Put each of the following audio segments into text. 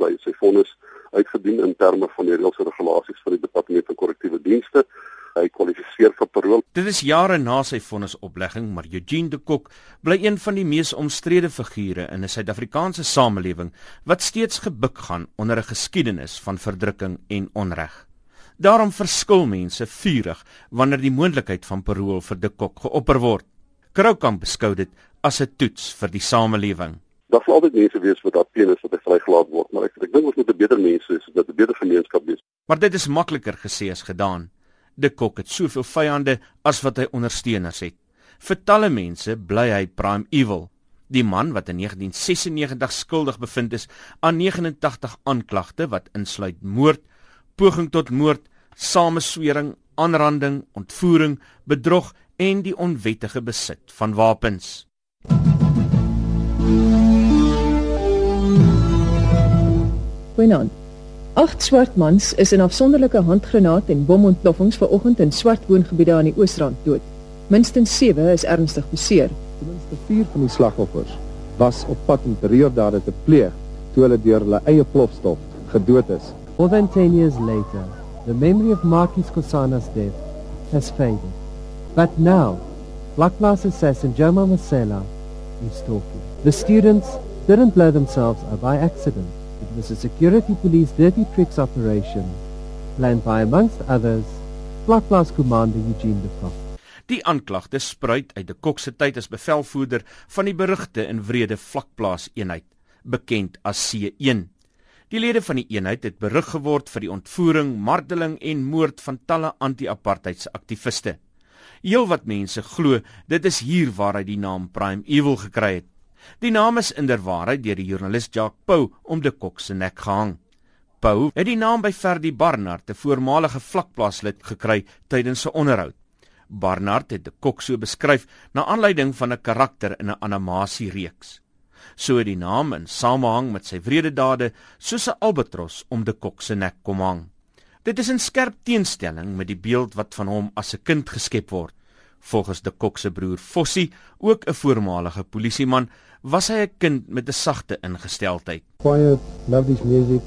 by sy vonnis uitgedien in terme van die reëls en regulasies van die Departement van Korrektiewe Dienste. Hy kwalifiseer vir parol. Dit is jare na sy vonnisoplegging, maar Eugene de Kok bly een van die mees omstrede figure in 'n Suid-Afrikaanse samelewing wat steeds gebuk gaan onder 'n geskiedenis van verdrukking en onreg. Daarom verskil mense vurig wanneer die moontlikheid van parol vir de Kok geopper word. Kroukamp beskou dit as 'n toets vir die samelewing daar sal altyd mense wees wat daar teen is dat hy vrygelaat word, maar ek ek dink ons moet 'n beter mense is, dat 'n beter gemeenskap wees. Maar dit is makliker gesê as gedaan. De Kok het soveel vyande as wat hy ondersteuners het. Vir talle mense bly hy prime evil. Die man wat in 1996 skuldig bevind is aan 89 aanklagte wat insluit moord, poging tot moord, sameswering, aanranding, ontvoering, bedrog en die onwettige besit van wapens. Goeienaand. Agt swart mans is in afsonderlike handgranaat en bomontploffings vanoggend in swart woongebiede aan die Oosrand dood. Minstens 7 is ernstig beseer. Ten minste 4 van die slagoffers was op pad om terreurdade te pleeg toe hulle deur hulle eie plofstof gedood is. More than 10 years later, the memory of Marquis Kosana's death has faded. But now, Blackmass assassin Joma Masela is talking. The students didn't blow themselves up by accident. It was a security police dirty tricks operation planned by amongst others Vlakplaas Commander Eugene Kock. Die aanklagte spruit uit die Kok se tyd as bevelvoerder van die berugte en wrede Vlakplaas eenheid, bekend as C1. Die lede van die eenheid het berug geword vir die ontvoering, marteling en moord van talle anti-apartheidse aktiviste. Heelwat mense glo dit is hier waar hy die naam Prime Evil gekry het. Die naam is inderwaarheid deur die joernalis Jacques Pau om de Kok se nek gehang. Pau het die naam by Ferdi Barnard, 'n voormalige vlakplaaslid, gekry tydens 'n onderhoud. Barnard het de Kok so beskryf na aanleiding van 'n karakter in 'n animasiereeks. So het die naam in samehang met sy wrede dade soos 'n albatros om de Kok se nek kom hang. Dit is in skerp teenstelling met die beeld wat van hom as 'n kind geskep word. Volgens de Kok se broer Fossie, ook 'n voormalige polisieman, was hy 'n kind met 'n sagte ingesteldheid. Quiet, love this music,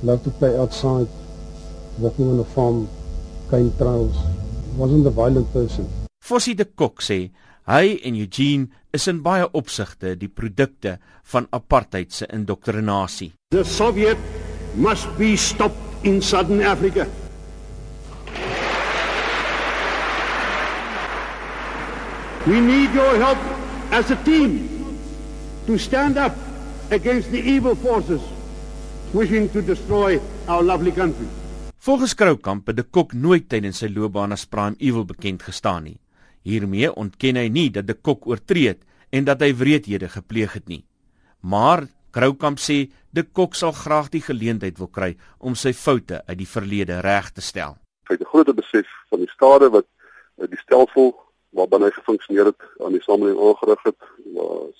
love to play outside, walking on a farm, kind trails, wasn't a violent person. Fossie de Kok sê hy en Eugene is in baie opsigte die produkte van apartheid se indoktrinasie. The Soviet must be stopped in Southern Africa. We need your help as a team to stand up against the evil forces wishing to destroy our lovely country. Volgens Kroukamp het de Kok nooit tydens sy loopbaan as Prime Evil bekend gestaan nie. Hiermee ontken hy nie dat de Kok oortree het en dat hy wreedhede gepleeg het nie. Maar Kroukamp sê de Kok sal graag die geleentheid wil kry om sy foute uit die verlede reg te stel. Hy het 'n groot besef van die skade wat die stelsel waarbinne hy gefunksioneer het aan die samelewing aangerig het,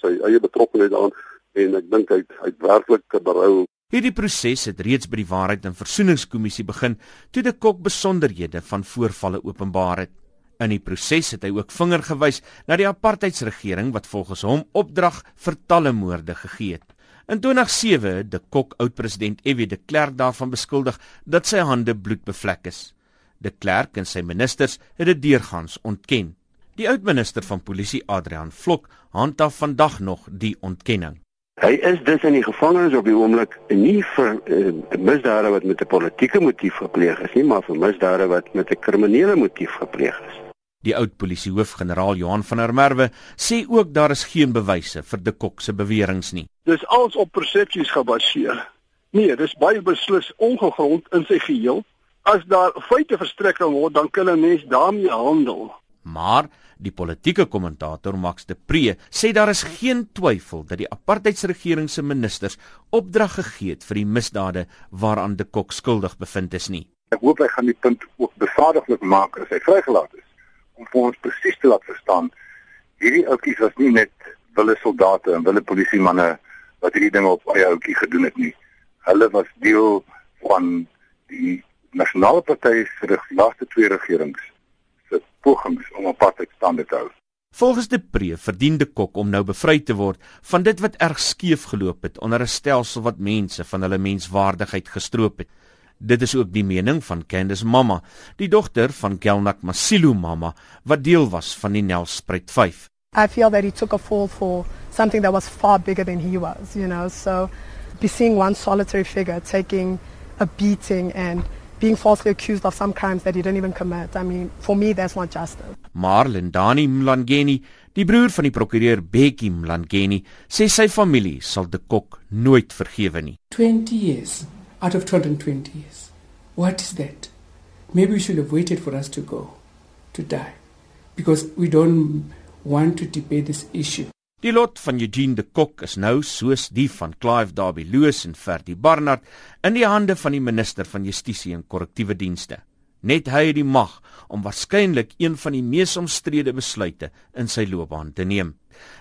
sy eie betrokkeheid daaraan en ek dink hy hy het werklik berou. Hierdie proses het reeds by die Waarheid en Versoeningskommissie begin toe die kok besonderhede van voorvalle openbaar het. In die proses het hy ook vinger gewys na die apartheidsregering wat volgens hom opdrag vir talle moorde gegee het. In 2007 het die kok oud-president F.W. de Klerk daarvan beskuldig dat sy hande bloedbevlek is. De Klerk en sy ministers het dit deurgangs ontken. Die oudminister van polisie Adrian Vlok handhaaf vandag nog die ontkenning. Hy is dus in die gevangenis op die oomblik nie vir uh, misdade wat met 'n politieke motief gepleeg is nie, maar vir misdade wat met 'n kriminele motief gepleeg is. Die oud polisiehoof generaal Johan van der Merwe sê ook daar is geen bewyse vir de Kok se beweringe nie. Dis alles op persepsies gebaseer. Nee, dis baie beslis ongegrond in sy geheel. As daar feite verstrek word, dan kan 'n mens daarmee handel. Maar Die politieke kommentator Max de Pre sê daar is geen twyfel dat die apartheidsregering se ministers opdrag gegee het vir die misdade waaraan de Kok skuldig bevind is nie. Ek hoop hy gaan die punt ook besadiglik maak as hy vrygelaat is om vir ons presies te laat verstaan hierdie ouetjies was nie net wille soldate en wille polisiemanne wat hierdie dinge op eie ouetjie gedoen het nie. Hulle was deel van die nasionale party se laaste twee regerings pogings om apartheid stand te hou. Volgens De Pre verdien De Kok om nou bevry te word van dit wat erg skeef geloop het onder 'n stelsel wat mense van hulle menswaardigheid gestroop het. Dit is ook die mening van Candice Mama, die dogter van Gelnak Masilu Mama wat deel was van die Nelspruit 5. I feel that he took a fall for something that was far bigger than he was, you know. So be seeing one solitary figure taking a beating and being falsely accused of some crimes that he didn't even commit. I mean, for me that's not justice. Marlin Dani Mlangeni, die broer van die prokureur Bekkie Mlangeni, sê sy familie sal De Kok nooit vergewe nie. 20 years out of 220 years. What is that? Maybe we should have waited for us to go, to die, because we don't want to debate this issue. Die lot van Eugene de Kok is nou soos die van Clive Darby Loos en Ferdi Barnard in die hande van die minister van Justisie en Korrektiewe Dienste. Net hy het die mag om waarskynlik een van die mees omstrede besluite in sy loopbaan te neem.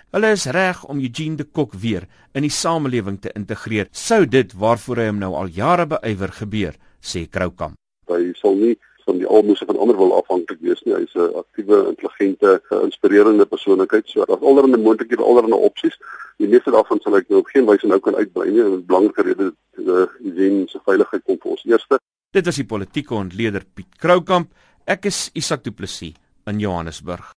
Hulle is reg om Eugene de Kok weer in die samelewing te integreer. Sou dit waarvoor hy hom nou al jare beywer gebeur, sê Kroukamp. Hy sal nie van die almoes van ander wil afhanklik wees nie. Hy's 'n aktiewe, intelligente, geïnspireerde persoonlikheid. So daar's allerlei moontlikhede, allerlei opsies. Die meeste daarvan sal ek nou op geen wyse nou kan uitbrei nie. 'n Belangrike rede is die Eugene se veiligheid kom vir ons eerste. Dit is die politieke ontleder Piet Kroukamp. Ek is Isak Du Plessis in Johannesburg.